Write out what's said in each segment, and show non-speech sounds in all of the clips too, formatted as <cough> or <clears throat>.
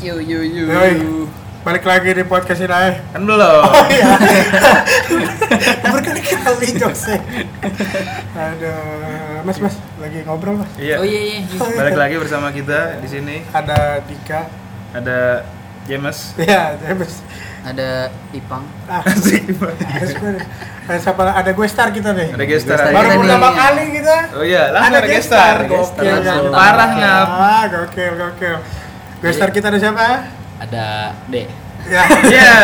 Yu yu yu. Yoi. Balik lagi di podcast ini aja. Kan belum. Oh iya. <laughs> Berkali-kali jokesnya. Aduh, Mas, Mas, lagi ngobrol, Mas. Iya. Oh iya iya. iya. Balik lagi bersama kita di sini. Ada Dika. Ada James. Iya, James. Ada Ipang. Ah, Asik. ada gue- ada siapa? Ada gue star kita nih. Ada gestar. Gestar Baru pertama kali kita. Oh iya, langsung ada gestar. gestar. Gokil, Gestar. kan? Parah ngap. Ah, gokil, gokil. Gestar kita ada siapa? Ada D. Ya. <laughs> Iya.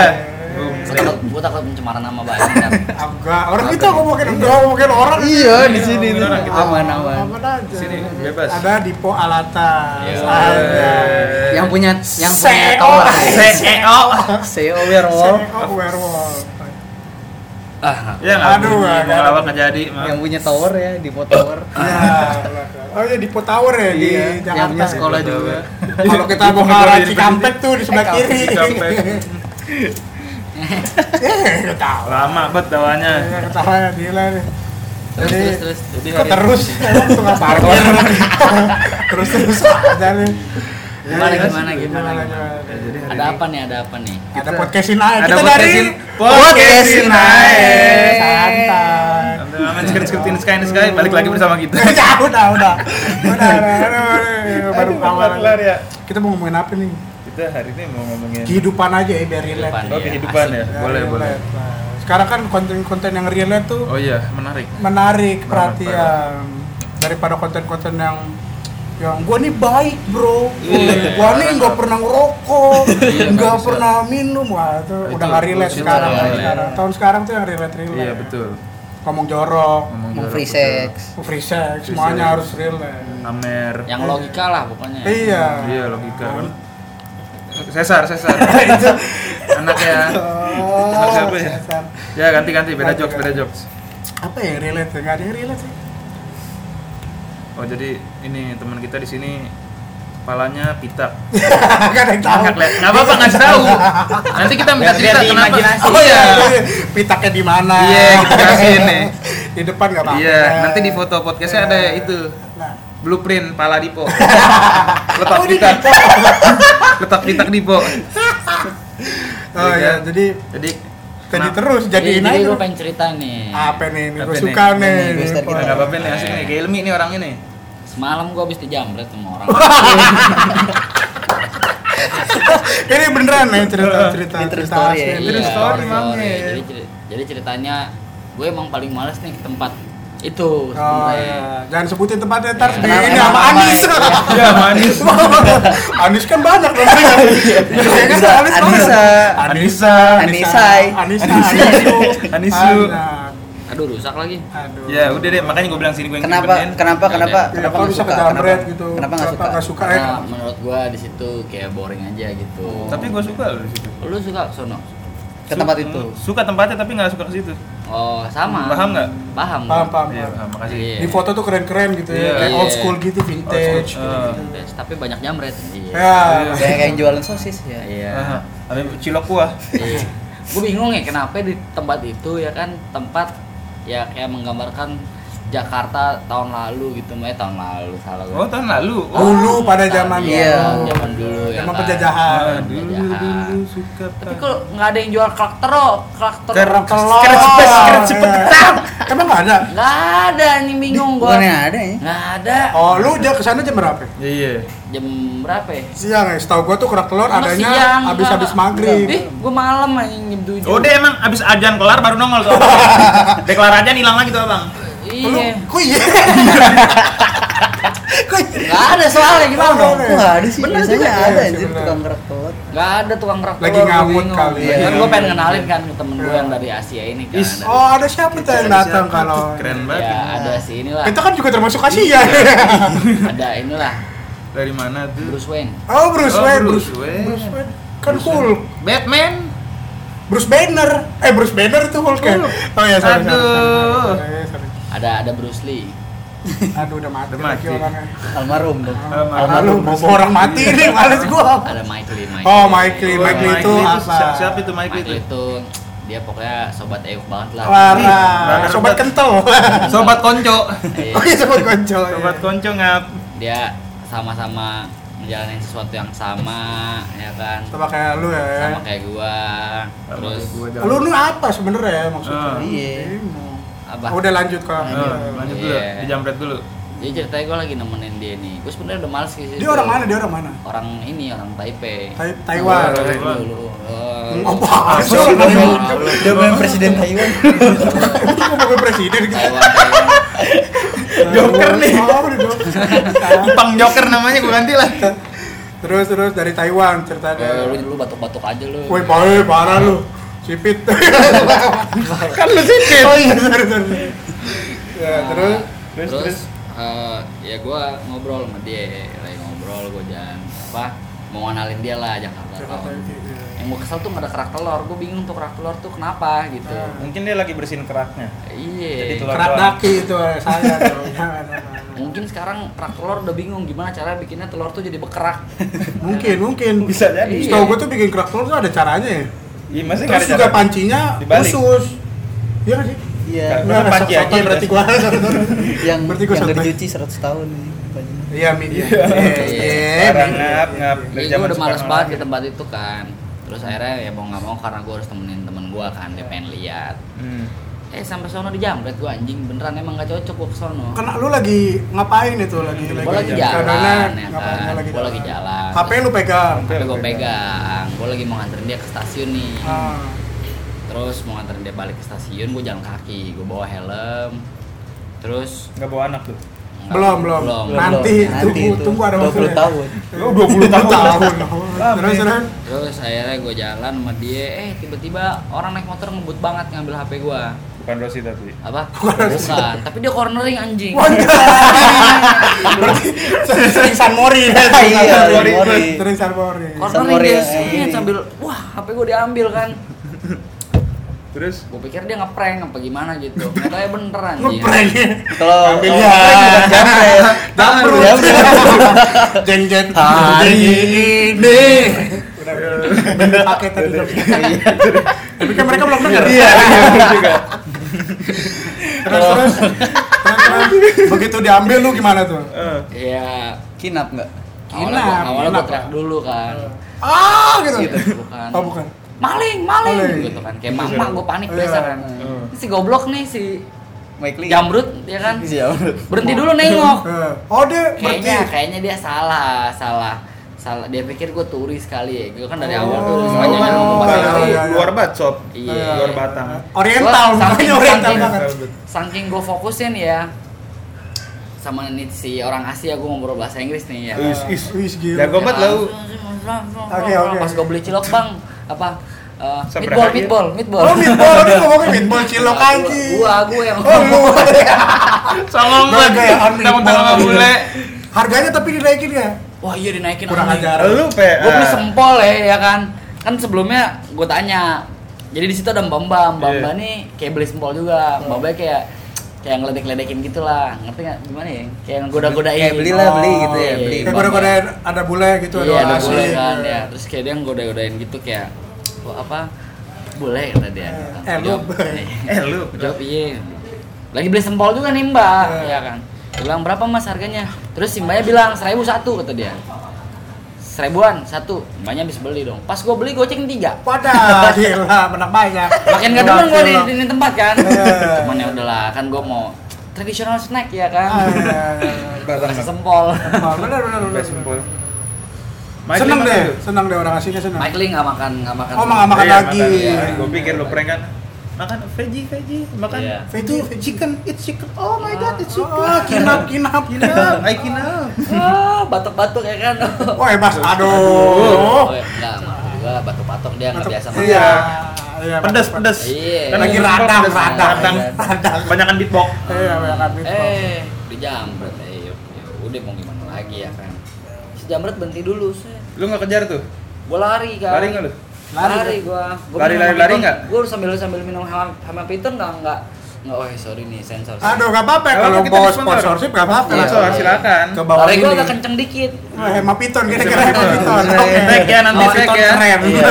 Gua takut, gua takut pencemaran nama baik. kan. Enggak, orang kita ngomongin enggak ngomongin orang. Iya, di sini nih. Aman, Aman, aman. Aja. Sini, bebas. Ada Dipo Alata. Iya. Ada. Yang punya yang punya CEO. tower. CEO. CEO Werewolf. CEO Werewolf. Ah, Ya nggak. Aduh, nggak nggak jadi. yang punya tower ya di tower. Ya. Oh iya Dipo Tower ya di Iya, Jakarta. yang punya sekolah Dipo juga. Kalau kita mau ke arah Cikampek tuh di sebelah kiri. Cikampek. Eh. Lama banget tawanya. Ya, ketawa gila nih. Terus Jadi, terus terus. Kok terus emang tukang parkir terus terus aja nih Gimana, gimana, gimana, jadi hari Ada apa nih? Ada apa nih? ada podcastin aja kita dari podcastin. aja. santai Nanti aman skrip in sky in the sky balik lagi bersama kita. <laughs> ya udah udah udah baru kelar ya. kita mau ngomongin apa nih Kita hari ini mau ngomongin kehidupan aja ya biar relate Kehidupan. oh kehidupan ya. Boleh, boleh. relate. Nah, sekarang kan konten-konten yang relate tuh Oh iya, menarik. menarik perhatian daripada konten-konten yang yang gua nih baik bro, gua nih nggak pernah ngerokok, Iya, nggak pernah minum, wah itu Itu udah nggak relate sekarang, iya. sekarang. Tahun sekarang tuh yang relate relate. Iya, betul. Ngomong jorok, Ngomong jorok, free sex. free sex, Free semuanya sex. harus relate. Amer. Yang logika lah pokoknya. Iya. Iya, logika. Cesar, Cesar. itu. <laughs> Anaknya. Oh, Anak siapa ya? Cesar. Ya, ganti-ganti beda Ganti, jokes, beda jokes. Apa yang relate? Nggak ada yang relate sih. Oh, jadi ini teman kita di sini kepalanya pitak. Gak <laughs> ada yang tahu. Nggak kelihatan. Nggak apa-apa ngasih <laughs> tahu. Nanti kita minta cerita kenapa. Oh iya, <laughs> pitaknya di mana? Iya, kita kasih nih. di depan nggak apa-apa. Iya, nanti di foto podcastnya ada Iya. itu Nah, blueprint pala Dipo. Letak Oh, pitak. Dipo. Letak pitak Dipo. Oh Iya kan? jadi Jadi tadi kenapa- terus Jadi, jadi aja. gue pengen cerita nih. Apa nih? Gue nih? suka nih. Nggak apa-apa nih asik nih, kayak Ilmi nih orangnya nih. Semalam gue habis dijamret sama orang. <laughs> Ini beneran nih cerita cerita Ini true cerita story asli. ya? True Iya, story story. Jadi, ceri- jadi ceritanya gue emang paling males nih ke tempat itu Oh sebenarnya. iya, jangan sebutin tempatnya ntar di Kenapa? ini sama Kenapa? Anis. Iya, manis. <laughs> Anis kan banyak dong. Iya kan Anissa, Anis banyak. Anissa. Anissa, Anisai. Anissa, Anisu, Anisu. Anak. Aduh rusak lagi. Aduh. Ya, udah deh, makanya gue bilang sini gue yang Kenapa? ngikutin. Kenapa? Kenapa? Ya, Kenapa nggak bisa suka? kejamret Kenapa? gitu. Kenapa nggak suka? Nggak suka ya? Karena menurut gue di situ kayak boring aja gitu. Tapi gue suka loh di situ. lu suka sono? Ke Su- tempat itu. Suka tempatnya tapi nggak suka ke situ. Oh sama. Paham nggak? Paham. Paham, paham. Iya, paham. makasih. Iya. Di foto tuh keren-keren gitu ya, Iya. kayak Iya. old school gitu, vintage. Old gitu. school. Yes, Iya, Tapi banyak jamret. Iya. Ya. Kayak kayak yang jualan sosis ya. Iya. Aha, Ada cilok kuah. Iya. Gue bingung ya kenapa di tempat itu ya kan tempat ya kayak menggambarkan Jakarta tahun lalu gitu, Mbak. tahun lalu salah gue. Oh, tahun lalu. Oh. Dulu pada zaman Iya, dulu. zaman dulu ya. Zaman kan. penjajahan. Ah, dulu Penjajahan. dulu suka. Tapi kalau nggak ada yang jual karakter, karakter Ker- Telur. Keren cepet, keren cepet, Iya. ketam. Emang nggak ada? nggak ada ini bingung gua. Bukan yang ada ya? Nggak ada. Oh, lu udah ke sana jam berapa? Iya, iya. Jam berapa ya? Siang ya, setahu gua tuh kerak telur Emang adanya siang, habis-habis maghrib. Ih, gua malam anjing jam 7. Oh, dia emang abis ajan kelar baru nongol tuh. <laughs> Deklar ajan hilang lagi tuh, Abang. Iya. kok iya? <laughs> Kok iya? Nggak ada soalnya gimana Oh, nggak ada sih? Bener Biasanya juga ya, ada sih, anjir tukang kerak telur. Nggak ada tukang kerak Lagi ngamut kali Iya, ya. kan gua pengen kenalin kan ke temen gua yang dari Asia ini kan. Is. Oh, ada siapa tuh yang datang kalau? Keren banget. Ya, ada si inilah. Kita kan juga termasuk Asia. <laughs> Ada inilah Dari mana tuh? Bruce Wayne. Oh, Bruce Oh, Wayne. Bruce Wayne. Bruce Wayne. Kan Hulk. Batman. Bruce Banner. Eh, Bruce Banner itu Hulk ya? Oh iya, sorry, sorry, Aduh. Ada ada Bruce Lee. <laughs> Aduh, udah mati Udah mati. orangnya. Almarhum dong. Almarhum, mau orang mati nih, males gua. Ada Mike Lee. Mike Oh. Mike Lee. Mike Lee itu Lee apa? si- Siapa itu Mike Lee itu? Dia pokoknya sobat Euk banget lah. Parah, Runner sobat bat. kental. Sobat konco. Iya. Oh iya, sobat konco. Sobat konco ngap. dia sama-sama ngejalanin sesuatu yang sama ya kan Sama kayak lu ya. sama kayak gua terus Gua Lu lu apa sebenarnya maksudnya? Ah. Iya. Apa Udah lanjut ke Eh, lanjut dulu Iya. dijamret dulu jadi ceritanya gua lagi nemenin dia nih gua sebenarnya udah males sih Dia orang mana? Dia orang mana? orang ini orang Taipei Tai- Taiwan. Oh, Taiwan dulu Oh, Apa sih? Dia main presiden Taiwan. Itu ke presiden gitu. Taiwan Taiwan Joker nih. Oh, Joker. Ipang Joker namanya gue ganti lah Terus terus dari Taiwan Eh, ceritanya. lu lu batuk-batuk aja lu Woi, parah, parah lu. Sipit. <laughs> kan lu sipit Oh iya, sorry, sorry. Ya, terus Terus, terus, terus. eh, ya gua ngobrol sama dia lagi ngobrol gua jalan apa mau ngenalin dia lah Jakarta Jakarta, tahun iya. yang gua kesel tuh nggak ada kerak telur gua bingung tuh kerak telur tuh kenapa gitu Ah. mungkin dia lagi bersihin keraknya iya kerak daki itu saya <laughs> tuh. Jangan, jangan. mungkin sekarang kerak telur udah bingung gimana cara bikinnya telur tuh jadi bekerak Mungkin, mungkin. Bisa jadi. Iya. Setahu gue tuh bikin kerak telur tuh ada caranya ya. Iya masih nggak Terus juga cara pancinya Dibalik. khusus. Iya nggak sih? Iya. Nggak, Masa panci aja berarti gua. Yang Berarti gua yang dicuci 100 tahun nih. bajunya. Iya, Mi. Iya. Iya. Parah, ngap, ngap. Iya, gue udah males banget di tempat itu kan. Terus akhirnya ya mau nggak mau karena gue harus temenin temen gue kan, dia pengen lihat. hmm. Eh sampai sono dijambret gue anjing beneran emang gak cocok gue ke sono. Karena lu lagi ngapain itu lagi Gue lagi jalan. jalan ya ngapain kan, lu gue lagi jalan. HP lu pegang. HP gue pegang, gue lagi mau nganterin dia ke stasiun nih. Ah. Terus mau nganterin dia balik ke stasiun, gue jalan kaki, gue bawa helm. Terus nggak bawa anak tuh Belum, belum. belum. Nanti, Nanti tunggu, itu. tunggu ada 20 waktunya. tahun. lu 20 tahun tahun. Terus terus. Terus akhirnya gue jalan sama dia, eh tiba-tiba orang naik motor ngebut banget ngambil HP gue. Bukan Rosi tapi Apa? Bukan, tapi dia cornering anjing. Berarti <laughs> sering San Mori. <laughs> Iya, Mori. Mori. Sering San Mori. Cornering dia ya, set, iya. sambil wah HP gue diambil kan. terus Gue pikir dia ngeprank apa gimana gitu. Ternyata ya bener anjing. Ngeprank. Kalau Ambilnya. kalau <laughs> bukan. Dapur. Jamret. Jeng jeng Hari ini. Bener pakai tadi. Tapi kan mereka belum dengar. iya juga Terus terus. Terus, terus. Begitu diambil lu gimana tuh? Eh, Iya. Kinap nggak? Awalnya Kinap, awalnya gue teriak dulu kan. Ah gitu. Bukan. Oh bukan. Maling, maling, Maling. gitu kan. Kayak mama gue panik Iya. biasa kan. Ini si goblok nih si Mike Lee. Jamrut ya kan. Jamrut. Berhenti dulu nengok. Eh, Oh dia kayaknya kayaknya dia salah salah salah dia pikir gue turis kali ya gue kan dari awal tuh Oh. sepanjangnya ngomong bahasa Inggris luar batshop Iya. luar batang Oriental, Gua makanya saking- oriental saking- banget. saking gue fokusin ya sama nih si orang Asia gue ngobrol bahasa Inggris nih ya Is, is. Wih, gila. Jago banget lau. Oke, oke. pas gue beli cilok bang apa uh, meatball, meatball meatball Oh meatball, dia ngomongin <laughs> meatball cilok anjing. gua gua yang Oh lu. Songong Gua gayaan Tentang meatball. nggak bule Harganya tapi dinaikin ya? Wah iya dinaikin Kurang ajar. lu pe. Gue beli ah. sempol ya ya kan? Kan sebelumnya gue tanya jadi di situ ada mbak mbak. Mbak Iya. mbak nih kayak beli sempol juga. Mbak mbak kayak kayak ngeledek ledekin gitu lah. Ngerti nggak? Gimana ya? Kayak goda godain Kayak beli lah, beli gitu ya, beli. Kayak goda-goda ada bule gitu, iya ada nasi. bule kan ya. Terus kayak dia goda godain gitu kayak apa? Bule kata dia. Eh, lu. Jawab, eh lu. Jawab iya. Lagi beli sempol juga nih mbak. Eh. ya kan bilang berapa mas harganya terus si mbaknya bilang seribu satu kata dia seribuan satu mbaknya habis beli dong pas gue beli goceng tiga Wadah, <laughs> gila, menang banyak. makin gak demen gue di, di, di tempat kan Iya. cuman ya udahlah kan gue mau tradisional snack ya Ah, kan iya, iya. batang Kasih sempol benar, benar. Best sempol Seneng deh, seneng deh orang aslinya seneng. Mike Lee nggak makan nggak makan Oh, nggak makan Iya, lagi. makan. Gua pikir lu prank kan. Makan veggie, veggie, makan Iya. Veggie, itu chicken, it's chicken. Oh my god, it's chicken. Oh, kinap, kinap, Kinap, I kinap. ah batuk-batuk ya kan Oh, eh, Mas, aduh. oh, ya, enggak maksud juga batuk-batuk dia nggak biasa makan Iya. Iya, Pedas, pedas. Iya. Kan Lagi radang, radang. radang. Radang. Banyakan beatbox. Iya, banyak meatball. eh dijambret eh yuk, udah mau gimana lagi ya kan si jamret berhenti dulu sih Lu nggak kejar tuh? gue lari kan Lari nggak lu? Lari, lari gue Lari, lari, lari nggak? gue sambil sambil minum sama sama Peter nggak nggak nggak oh sorry nih sensor Aduh, gak apa-apa Nggak kalau kita bawa disponsor. sponsorship gak apa-apa. Iya. Sponsor, silakan. Ke bawah lari gue ini. agak kenceng dikit Hema Piton, kira-kira Hema Hema Piton. Piton. Tag ya, nanti Hema tag Piton ya. Keren. Iya.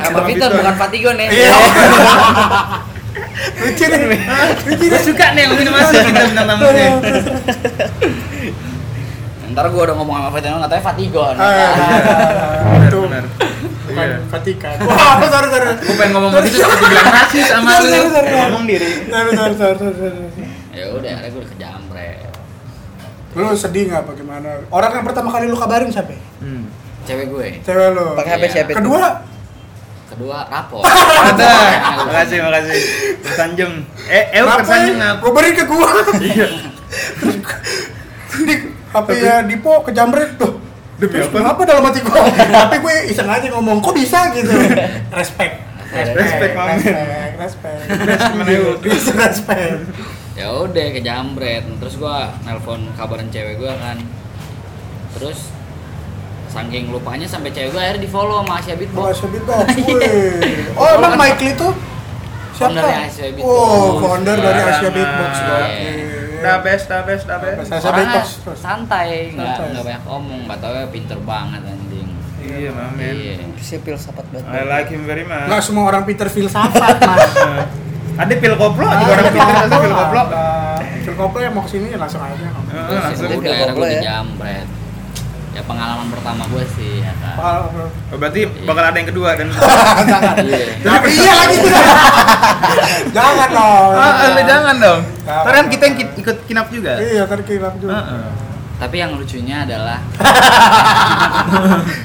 sama Peter bukan Fatigon ya Iya. Lucu nih. Lucu nih. suka nih yang ini masuk kita bintang tamunya. Ntar gue udah ngomong sama Fatigon, katanya Fatigon. Ah, Benar, Itu benar. Bukan Iya. Vatikan. <laughs> Wah, sorry, sorry. Gue pengen ngomong begitu takut dibilang rasis sama lu. sorry, sorry. Ngomong diri. Sorry, sorry, sorry, sorry. Ya udah, akhirnya gue udah kejamret. Lu sedih nggak bagaimana? Orang yang pertama kali lu kabarin siapa? Hmm. Cewek gue. Cewek lu. Pakai HP Iya. siapa? Kedua, Kedua rapor. Ada. Makasih, makasih. Tersanjung. Eh, eh tersanjung ngap. Gue beri ke gua. Iya. Dik, HP ya Dipo kejamret tuh. Demi apa? kenapa dalam hati gua? Tapi gue iseng aja ngomong, kok bisa gitu? Respect. Respect, respect, respect. Menewut. Bisa <laughs> respect. ya udah kejamret. Terus gue nelpon kabarin cewek gue kan. Terus saking lupanya sampai cewek gue akhirnya di follow sama Asia Oh, Beatbox. Asia Beatbox. <laughs> Iya. Oh, emang Kan- Michael itu siapa? Foundernya Asia Beatbox. Oh, founder dari Asia. Beatbox. Iya. Oke. Da best, da best, da best. Asia Orangnya santai, nggak Santai. nggak banyak omong, nggak tahu ya pinter banget anjing. Iya, mamen. Iya. Saya filsafat banget. I like him very much. Enggak semua orang Peter filsafat, <laughs> Mas. Ada pil koplo, juga orang pintar ada pil koplo. Pil koplo yang mau ke sini langsung aja. Langsung. Dia udah ya. dijamret. Ya pengalaman pertama gue sih ya kan. Pak, Oh, berarti bakal ada yang kedua dan <laughs> jangan. Iya. Tapi iya lagi <laughs> Jangan dong. Ah, eh, jangan dong. Jangan. Kan kita yang ikut kinap juga. Iya, tadi kilap juga. Heeh. Tapi yang lucunya adalah <laughs>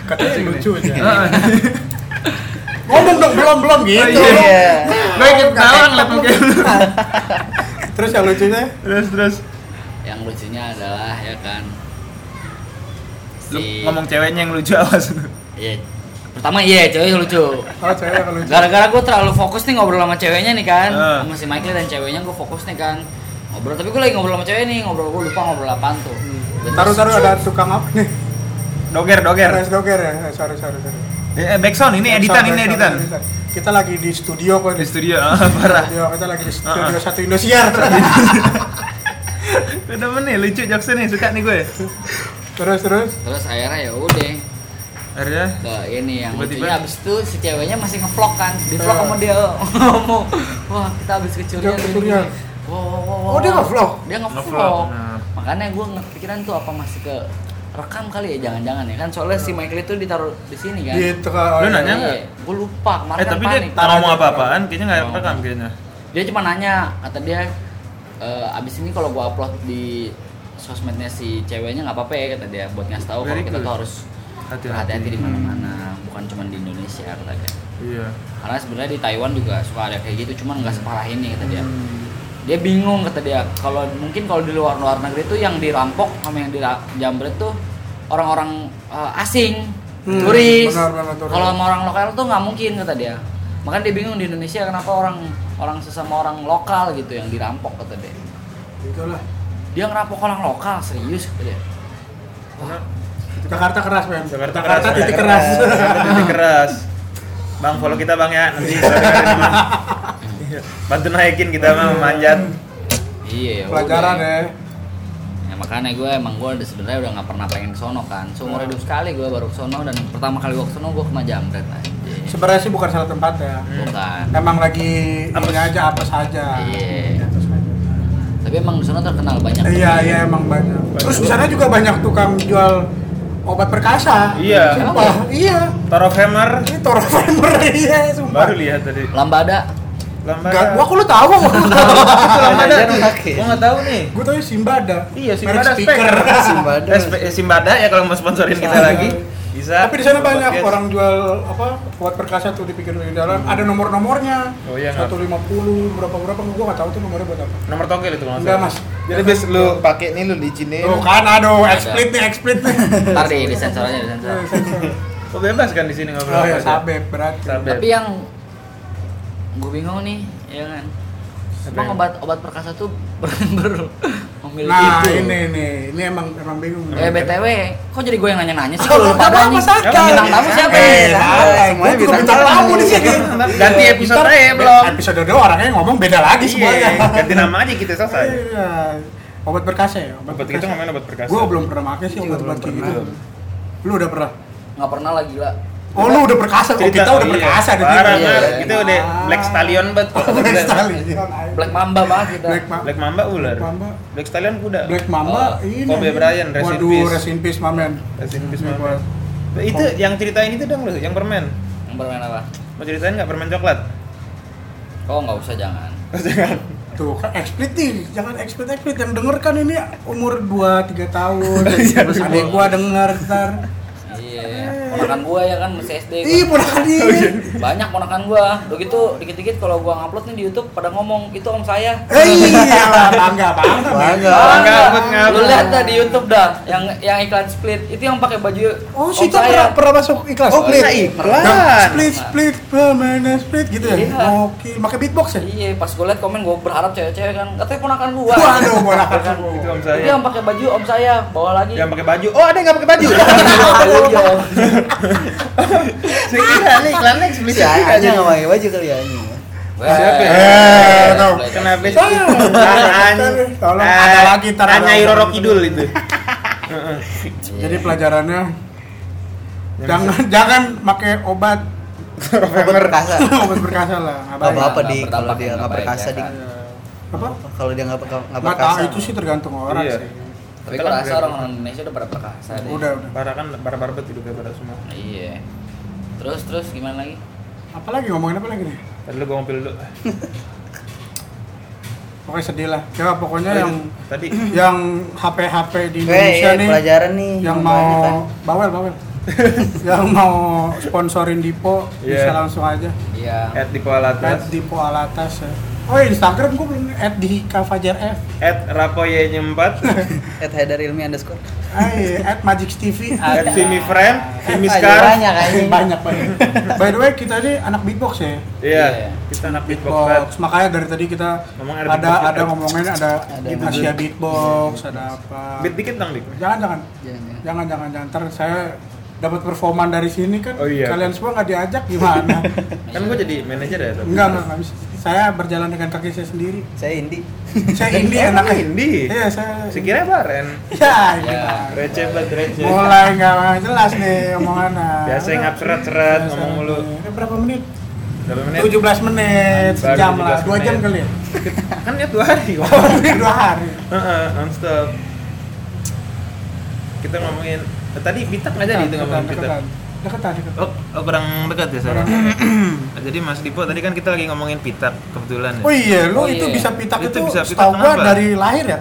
Katanya lucu aja. Heeh. Ngomong dong belum belum gitu. Oh, iya. Iya. Gue ikut tawa ngeliat. Terus yang lucunya Terus terus. yang lucunya adalah ya kan Lu si ngomong ceweknya yang lucu awas. Iya. Pertama iya cewek lucu. oh cewek yang lucu. Gara-gara gue terlalu fokus nih ngobrol sama ceweknya nih kan, Eh. sama si Michael dan ceweknya gue fokus nih kan ngobrol. Tapi gue lagi ngobrol sama cewek nih, ngobrol gue lupa ngobrol apaan tuh. Dan Taruh taruh ada tukang apa nih? Doger doger. Res doger ya. Eh, Sorry sorry sorry. Eh, backsound ini editan ini editan. Kita lagi di studio kok Di studio ah, parah. Studio, kita lagi di studio Uh-uh. satu Indosiar. <laughs> Udah nih lucu jokesnya nih suka nih gue. Terus terus. Terus akhirnya ya udah Akhirnya ke ini yang Tiba-tiba- lucunya abis itu si ceweknya masih ngevlog kan, di vlog Eh. sama dia <laughs> ngomong, wah kita abis kecurian. Dia kecurian. Wow, wow, wow, Oh, dia wow. nge-vlog? Dia Nge-vlog, benar. Makanya gue pikiran tuh apa masih ke rekam kali ya jangan-jangan ya kan soalnya si Michael itu ditaruh di sini kan. Gitu kan. Lu nanya nggak? Gue lupa kemarin Eh tapi dia panik. tak ngomong apa-apaan, kayaknya nggak Oh. rekam kayaknya. Dia cuma nanya kata dia "Eh, abis ini kalau gua upload di sosmednya si ceweknya nggak apa-apa ya kata dia buat ngasih tahu kalau kita tuh harus Hati-hati. di mana-mana bukan cuma di Indonesia kata dia Iya. karena sebenarnya di Taiwan juga suka ada kayak gitu cuman nggak separah ini kata dia Hmm. dia bingung kata dia kalau mungkin kalau di luar luar negeri tuh yang dirampok sama yang dijambret tuh orang-orang eh, asing Hmm, turis. kalau sama orang lokal tuh nggak mungkin kata dia makanya dia bingung di Indonesia kenapa orang orang sesama orang lokal gitu yang dirampok kata dia Itulah. Dia ngerampok orang lokal serius kata dia Jakarta keras, men. Jakarta Jakarta keras, titik Jakarta keras. Jakarta titik keras. Bang follow kita bang ya nanti. Iya. Bantu naikin kita mah memanjat. iya ya Pelajaran ya. ya makanya gue emang gue udah sebenarnya udah nggak pernah pengen ke sono kan seumur hidup sekali gue baru ke sono dan pertama kali gue ke sono gue kena jambret aja Sebenarnya sih bukan salah tempat ya. bukan Emang lagi ini aja apa saja. Iya. Tapi emang di sono terkenal banyak Iya, iya emang banyak. Terus di sana juga banyak tukang jual obat perkasa. Iya. Sumpah, iya. Toro Hammer Ini Toro Fember, <laughs> iya, sumpah. baru lihat tadi. lambada Lambada. Gak, gua kok lu tahu? Itu Lambada. Gua nggak tahu nih. gua tahu Simbada. Iya, Simbada speaker. Simbada. Eh, eh, Simbada ya kalau mau sponsorin kita lagi bisa. Tapi di sana banyak Podcast. orang jual apa obat perkasa tuh di pinggir jalan. Ada nomor-nomornya. Oh, iya, nggak? 150 berapa berapa gua nggak tahu tuh nomornya buat apa. Nomor togel itu nggak Enggak. Mas. Jadi bis lu pakai nih lu licinin. Tuh kan aduh, explit nih, explit nih. <laughs> ntar di disensor aja disensor Oh, bebas kan di sini ngobrol Oh ya, aja. sabep berarti. Sabep. tapi yang gue bingung nih ya kan emang Apa? obat obat perkasa tuh <laughs> ber, Nah, itu ini nih, ini emang emang bingung. eh btw kok jadi gue yang nanya-nanya sih Oh, kalau lu nggak pada apa-apa, nih santai. yang bintang tamu siapa Eh, ya santai. Semuanya Gua juga bintang bintang tamu. di sini. Ganti episode Ntar aja belum. Episode 2 orangnya ngomong beda lagi semuanya. Iya, ganti nama aja kita selesai. Iya. Obat perkasa ya? Obat itu ngomongin obat perkasa. Gue belum pernah pakai sih obat-obat gitu. Lu udah pernah? nggak pernah lah gila Oh lu udah perkasa, oh kita udah iya. perkasa di Parah, Iya, iya. Kita udah Black Stallion banget. <laughs> Black Stallion. Black Mamba banget kita Black, Ma- Black Mamba ular. Black Mamba. Black Stallion kuda. Black Mamba Oh, ini. Kobe Bryant, rest in Waduh, peace. rest in peace, mamen. Rest in peace, Mamba. Itu yang ceritain itu dong lu, yang permen. yang bermain apa Mau ceritain nggak permen coklat? oh nggak usah jangan <laughs> Jangan. Tuh, kan explit nih, jangan explit explit yang denger kan ini umur 2 3 tahun. <laughs> Adik gua denger ntar. iya ponakan gua ya kan masih SD gua. Ih, ponakan <laughs> dia. banyak ponakan gua udah gitu dikit-dikit kalau gua ngupload nih di YouTube pada ngomong itu om saya Eh, iya, <laughs> bangga bangga. Bangga. Ngabut, ngabut. lu lihat dah di YouTube dah yang yang iklan split itu yang pakai baju Oh, om si itu pernah, saya pernah masuk iklan. Oh, split. pernah iklan. Split, split, mana split gitu ya. Iya. Oke, pakai beatbox ya? iya pas gua liat komen gua berharap cewek-cewek kan katanya ponakan gua Waduh, ponakan Kan, gua. Itu om saya. itu yang pakai baju om saya bawa lagi Yang pakai baju. Oh, ada yang nggak pakai baju? <laughs> Kira nih iklannya eksplisit Si juga Anya jadi. nggak pakai baju kali ya Anya. Siapa ya? Eh, tuh. Kenapa sih? Tolong, ada lagi, Anya lagi. Roro Kidul itu. Heeh. <laughs> Jadi pelajarannya jangan jangan pakai obat Obat perkasa. obat perkasa <laughs> lah. Nggak Nggak apa-apa Nggak di kalau dia nggak perkasa ya di? Apa? kalau dia nggak nggak Nggak perkasa. tahu itu sih tergantung orang Iya. sih. Tapi gua rasa orang Indonesia udah pada perkasa deh Udah, udah. Parah kan, parah barbet hidupnya pada semua. iya terus terus gimana lagi Apa lagi ngomongin apa lagi nih? Tadi lu gua ngopi dulu. <laughs> Pokoknya sedih lah. Ya pokoknya Oh, yang Tadi <clears throat> yang HP HP di Indonesia nih pelajaran nih. yang banyak kan. mau bawel bawel <laughs> yang mau sponsorin Dipo bisa Iya. langsung aja iya at di Kuala at Dipo Alatas ya. Oh Instagram gue belum at di Kavajar F. At Rapoye Nyempat, <laughs> At Haidar Ilmi underscore. Ay, at Magic TV at Vimi Frame, Vimi Aja Scar. Banyak kayaknya. <laughs> banyak banyak. By the way kita ini anak beatbox ya? Iya, Iya. kita anak beatbox beatbox. Makanya dari tadi kita Ngomong ada ada beatbox ada ngomongin ada, Ada Asia beatbox ada apa? Beat dikit dong, Dik. jangan jangan. Jangan. jangan jangan jangan. Ntar saya dapat performan dari sini kan Oh iya. kalian semua nggak diajak gimana? <laughs> Kan gua jadi manajer ya, enggak enggak nggak bisa saya berjalan dengan kaki saya sendiri Saya Indi. saya ini Emang enaknya Indi? iya saya Sekiranya Baren. ya Ya. Receh banget, receh. mulai nggak jelas nih omongannya Biasa ngap seret-seret ngomong mulu. ini berapa menit Berapa menit? 17 menit Baru sejam lah 17 dua jam menit. kali ya <laughs> Kan niat dua hari. <laughs> oh ini dua hari Heeh, nonstop. Kita ngomongin eh, tadi Pitak nggak jadi itu ngomongin Pitak. Deketan deketan deketan Oh, oh kurang dekat ya saya. Nah, jadi Mas Dipo tadi kan kita lagi ngomongin Pitak kebetulan ya. oh iya lu Oh itu iya. bisa pitak Itu itu, bisa pitak gua kenapa? dari lahir ya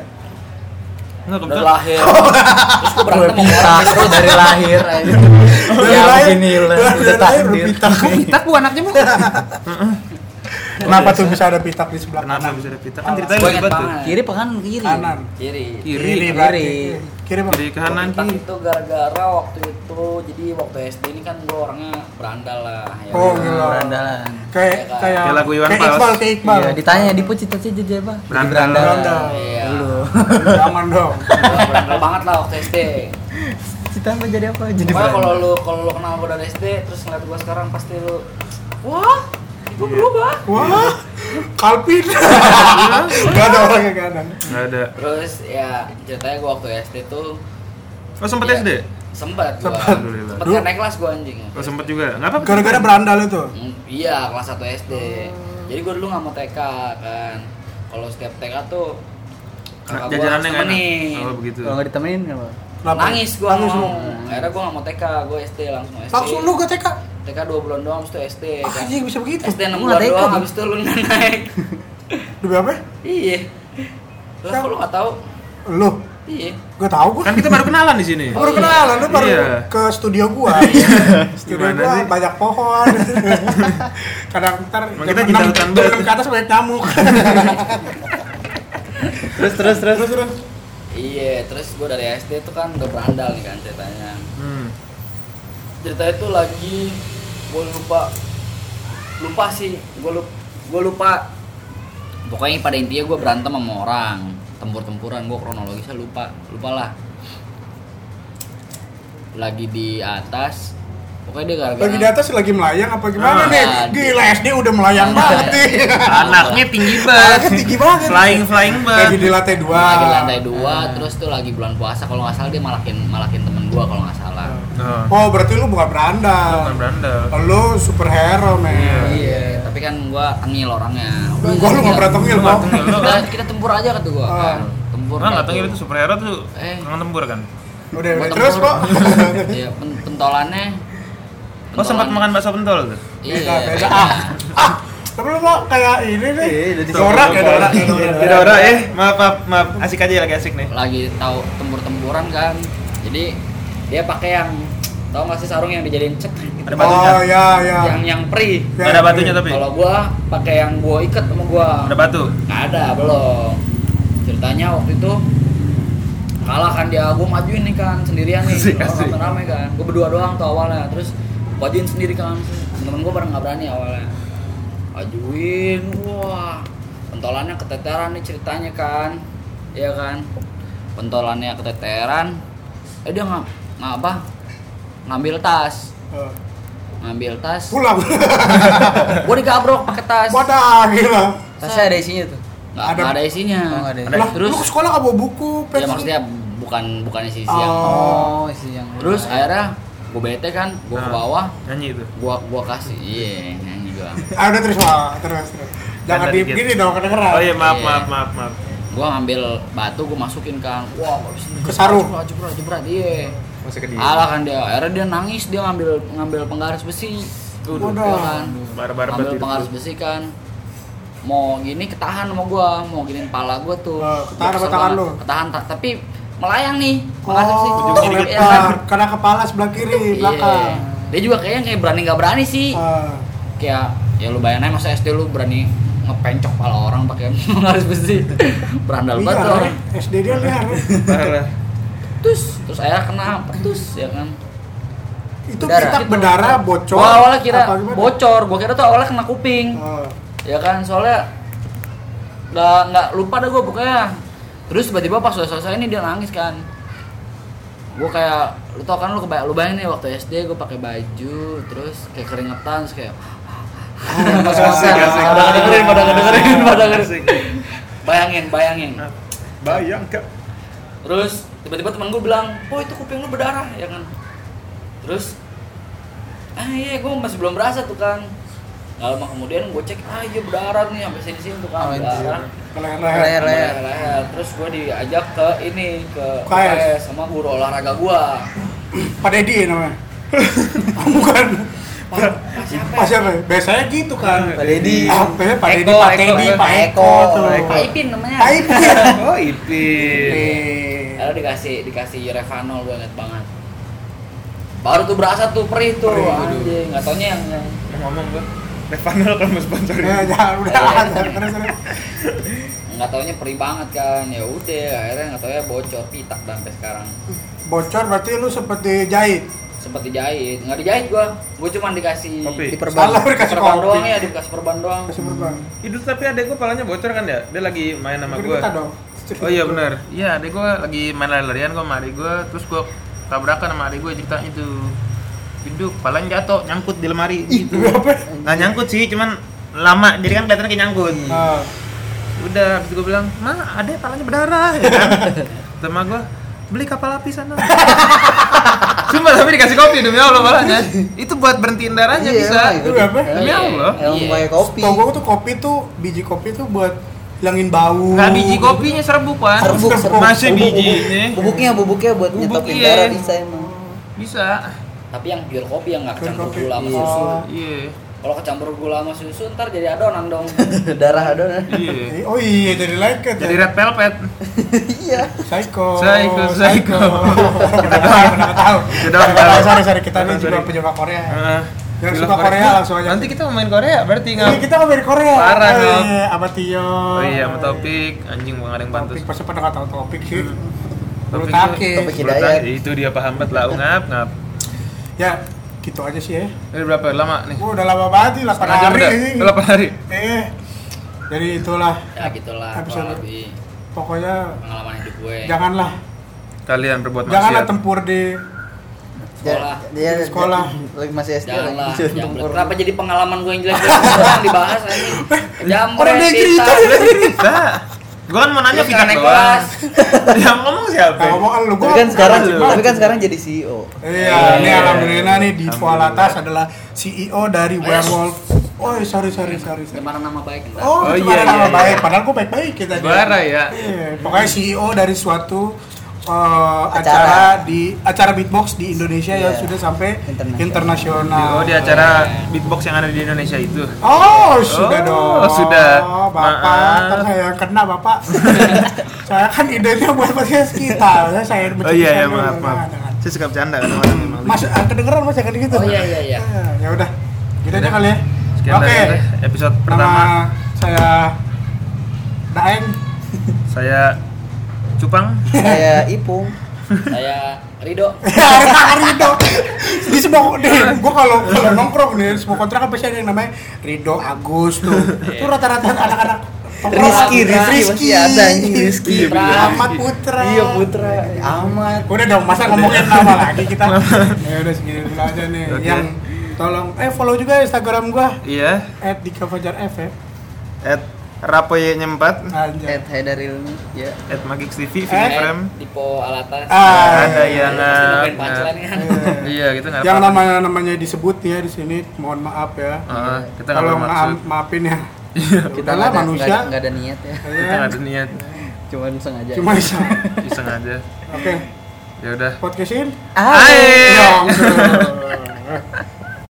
Enggak kebetulan. lahir <laughs> terus gua berantem sama orang Terus dari lahir. aja. <laughs> dari Ya lahir begini lah. dari Udah lahir takdir. pitak Pitak bu anaknya bu. <laughs> kenapa tuh bisa ada pitak di sebelah Kenapa kanan bisa ada Pitak? Kan ceritanya banget tuh. Kiri kanan? Kiri. kanan kiri Kiri. kiri. Kiri bang Kiri kanan kiri. itu gara-gara waktu itu jadi waktu SD ini kan gua orangnya berandal lah ya Oh, kan? gila. Berandalan. kayak Kayak kayak Kayak lagu Iwan kayak Fals. Iqbal kayak Iqbal Iya, ditanya di cita-cita jadi apa? Jadi Berandal. berandal. Berandal. iya Dulu. jangan <laughs> dong berandal banget lah waktu SD Cita apa jadi apa? Jadi Pokoknya kalau lu kalau lu kenal gua dari SD terus ngeliat gua sekarang pasti lu wah gua berubah wah kalpin <laughs> gak ada orangnya gak ada Enggak ada. terus ya ceritanya gua waktu SD tuh Oh sempat Iya. SD? sempat gua Sempat. Alhamdulillah. sempat Dulu- kan naik kelas gua anjing Oh sempat juga. Enggak apa? gara-gara berandal itu Hmm, iya kelas 1 SD jadi gua dulu nggak mau TK kan kalau setiap TK tuh kakak gua jajanannya harus nggak temenin. Oh begitu. Kalau nggak ditemenin kenapa? Kenapa? nangis gua. Nangis mau lu? Akhirnya gua nggak mau TK gua SD langsung SD langsung lu ke TK TK 2 bulan doang habis itu SD kan. anjing bisa begitu? SD 6 Lu bulan doang habis itu lu naik. <laughs> Demi apa? Iya. Lah kok lu nggak tahu? Lu? Iya. Gue tahu gue Kan kita baru kenalan di sini. <laughs> baru kenalan lu baru Iya. ke studio gua. <laughs> Studio Gimana gua sih? banyak pohon. Kadang ntar Emang kita jam banget. enam ke atas banyak nyamuk. Terus terus. Terus terus. Iya terus gua dari SD tuh kan udah berandal nih kan ceritanya. Hmm. ceritanya tuh lagi gua lupa lupa sih gua lupa, gua lupa. Pokoknya pada intinya gua berantem sama orang tempur-tempuran gua kronologisnya lupa lupa lah. Lagi di atas pokoknya dia gara-gara Lagi di atas lagi melayang apa gimana Ah. nih? Gila SD udah melayang Ah. <laughs> banget nih. Anaknya tinggi Anaknya banget. tinggi banget. Flying flying Lagi banget. di lantai dua. lagi di lantai dua terus tuh lagi bulan puasa kalau nggak salah dia malakin malakin temen gua kalau nggak salah Oh. Oh, berarti lu bukan Lu berandal. bukan berandal. Lu superhero, men. iya tapi kan gua tengil orangnya Gua lu nggak pernah tengil, kok. tengil, lu. Udah, kita tempur aja kata gua Ah. kan tempur Orang nggak tahu itu superhero tuh Eh. orang tempur kan. Udah, Gua udah. Terus kok. iya pen- pentolannya Oh sempat makan bakso pentol tuh. iya Beda, beda. Ah, ah. Tapi lu kok kayak ini nih. Iya, Dorak ya, dorak. ya, dorak. Tidak ora eh maaf maaf maaf asik aja lagi asik nih. lagi tahu tempur-tempuran kan jadi dia pakai yang tahu nggak sih sarung yang dijadiin cek gitu. Ada batunya. Oh, ya, ya. yang yang pri Ya, ada batunya tapi. kalau gua pakai yang gua ikat sama gua Ada batu. nggak ada belum ceritanya waktu itu kalah kan dia gua majuin nih kan sendirian nih rame-rame kan gua berdua doang tuh awalnya terus majuin sendiri kan temen gua pada nggak berani awalnya. Majuin wah pentolannya keteteran nih ceritanya kan iya kan pentolannya keteteran. Eh dia nggak nggak apa? Ngambil tas. Eh, ngambil tas. Pulang. <laughs> gua digabrok pakai tas. Wadah, gila. Tasnya ada isinya tuh. nggak Ada- nggak ada. isinya. Oh, nggak ada. Lah, terus lu ke sekolah gak bawa buku, ya maksudnya bukan bukan isi yang Oh. Oh, isi yang terus akhirnya gue bete kan gue ke Nah, bawah Nyanyi itu. gua gua kasih iya nyanyi gua Ah, udah terus, Wak. terus, terus. Jangan di gini dong, kedengeran. Oh iya maaf Iya. maaf maaf maaf. gua ngambil batu gua masukin kan wah ini Ke sarung. jebret jebret jebret iya Masih ke dia. alah kan dia akhirnya dia nangis dia ngambil ngambil penggaris besi Waduh. ya kan Barbar ngambil banget penggaris itu. besi kan mau gini ketahan sama gua mau giniin pala gua tuh Oh, ketahan sama tangan lu? ketahan ta- tapi melayang nih besi Oh, Iya kelempar. kan? Kena kepala sebelah kiri, belakang. Iya. Dia juga kayaknya kayak berani nggak berani sih. Ah. Kayak ya lu bayangin aja masa SD lu berani ngepencok kepala orang pakai <laughs> garis besi. Berandal banget tuh Liar, orang. <laughs> ya. SD dia liar. <laughs> ya. Terus terus akhirnya kena petus ya kan. Itu Berdarah. kita berdarah, bocor. Gua awalnya kira bocor, gua kira tuh awalnya kena kuping. Oh. Ya kan soalnya nggak nggak lupa dah gua pokoknya. Terus tiba-tiba pas udah selesai ini dia nangis kan. Gua kayak lu tau kan lu kebayang lu bayangin nih waktu SD gua pakai baju terus kayak keringetan terus kayak <laughs> Asik, Asik, asik. Pada ngedengerin, pada ngedengerin, pada Asik. ngedengerin. Bayangin, bayangin. Bayang kak. Terus tiba-tiba temen gue bilang, "Oh, itu kuping lu berdarah." Ya kan. Terus ah iya, gue masih belum berasa tuh kan. Gak lama kemudian gue cek, ah iya berdarah nih sampai sini sini tuh kan berdarah. Leher. Leher. Terus gue diajak ke ini ke UKS. Sama guru olahraga gua. Pak Dedi namanya. <laughs> Bukan. Pak, siapa? Pak siapa? ya? Biasanya gitu kan. Pak Dedi. Ah, biasanya Pak Dedi, Eko, Pak Teddy. Pak Eko. Pak Ipin namanya. Pak Ipin. <laughs> Oh Ipin. Lalu dikasih dikasih Revanol gue inget banget. Baru tuh berasa tuh perih tuh, Perih, anjing. Nggak taunya yang, yang Ngomong gua. Revanol kalau mau sponsorin. Ya, jangan udah Iya. terus terus. nggak taunya perih banget kan. Ya udah, akhirnya nggak taunya bocor pitak dan sampai sekarang. Bocor berarti lu seperti jahit. Sempet dijahit, nggak dijahit gua. Gua cuma dikasih Kopi. Diperban. Salah dikasih perban kopi. doang ya, dikasih perban doang. Kasih perban. Itu tapi adek gua palanya bocor kan ya? Dia lagi main sama gua. kita dong. Oh iya benar. Iya, adek gua lagi main lari-larian gua sama adik gua, terus gua tabrakan sama adik gua ceritanya itu. Hidup, palanya jatuh, nyangkut di lemari gitu. Apa? Nggak nyangkut sih, cuman lama, jadi kan kelihatannya kayak nyangkut. Ah. Udah, habis itu gua bilang, "Ma, adek palanya berdarah." <laughs> Ya kan? Sama gua, "Beli kapal api sana." <laughs> Sumpah tapi dikasih kopi demi Allah palanya. Itu buat berhentiin darahnya Iya, bisa. itu. Itu apa? Demi Iya. Allah. Yang Iya. pakai kopi. Tau gua tuh kopi tuh biji kopi tuh buat hilangin bau. Nggak biji kopinya serbuk. Serbuk, serbuk. Masih Bubuk, biji bubuk. ini. Bubuknya, bubuknya buat Bubuk, nyetopin iya. darah bisa emang. Bisa. Tapi yang pure kopi yang nggak kecampur kopi. gula sama Iya. susu. Oh. Iya. Kalau kecampur gula sama susu ntar jadi adonan dong. <laughs> darah adonan. Iya. Oh iya jadi lengket Jadi ya. red velvet. <laughs> Iya. Psycho. Psycho, psycho. <laughs> Kita tahu, kita tahu. Kita doang Kita tahu, tahu. sorry, sorry. Kita ini juga penyuka Korea. Heeh. Yang suka Korea langsung aja. Nanti kita mau main Korea berarti nggak? kita ngomongin Korea. Parah, Oh, Ngap. iya, Apa Tio? Oh iya, sama topik anjing bukan ada yang pantas. Topik pasti pada nggak tahu topik sih. Bulu Topik itu- Topik Bulu Hidayat. take, Itu dia paham banget lah, ngap ngap. Ya, gitu aja sih ya. Ini berapa lama nih? Gua udah lama banget nih, 8 Setengah hari udah. ini. Udah 8 hari. Eh, jadi itulah ya gitulah Episode. lebih pokoknya pengalaman hidup gue. janganlah Kalian berbuat janganlah maksiat. tempur di Sekolah. Dia Sekolah. lagi masih SD Jangan lagi. lah, Disuruh jambret. tempur. Kenapa jadi pengalaman gue yang jelek-jelek orang dibahas anjing? Jambret Orang dia cerita. Gua kan mau nanya doang. kelas. <laughs> Yang ngomong siapa? Nah, ngomong lu Tapi gua. kan sekarang tapi kan sekarang jadi CEO. Iya, ini alhamdulillah nih di Fualatas adalah CEO dari Werewolf. Oh, sorry sorry sorry. sorry. Gimana nama baik kita? Oh, Oh, iya, nama iya, baik. iya. Padahal gua baik-baik kita. Bara ya. Iya, pokoknya CEO dari suatu uh, acara. Acara. di acara beatbox di Indonesia yang Iya. sudah sampai Internasional. Oh, di acara beatbox yang ada di Indonesia itu. Oh, sudah Oh, dong. sudah. Bapak, ntar saya kena, Bapak. <laughs> saya kan idenya buat podcast kita. Saya Oh iya ya, maaf, maaf. Jangan. Saya suka bercanda kadang-kadang memang. Mas, ah, kedengeran Mas jangan gitu. Oh iya iya iya. Ya, ya udah. Gitu aja kali ya. Sekian Oke. kita, episode pertama. Nama saya Daeng. Saya Cupang. Kayak Ipung. Saya Rido. <laughs> Rido. Di semua nih, gua kalau kalau nongkrong nih, semua kontrakan pasti ada yang namanya Rido Agus tuh. Itu rata-rata anak-anak. Rizky, Rizky pasti ada Rizky. Ahmad Putra. Iya Putra, Ahmad. Udah dong, masa ngomongin nama lagi kita. <laughs> ya udah segini dulu aja nih. Yang tolong eh follow juga Instagram gua Iya. @dikafajar_f ya. At Rapoyenya 4 Anjay. Ed Haidaril ya. At Magix TV, Frame. Dipo Alatas. Ah, Ada yang punchline kan. Iya, <laughs> gitu nggak yang apa-apa. nama namanya disebut ya di sini, mohon maaf ya. Ah, kita Kalau maafin ya. <laughs> Kita ada, manusia. nggak ada, niat ya. Kita nggak ada niat, Cuman sengaja. Cuma <laughs> iseng aja. Oke, Ya udah. podcastin. Hai. Yong.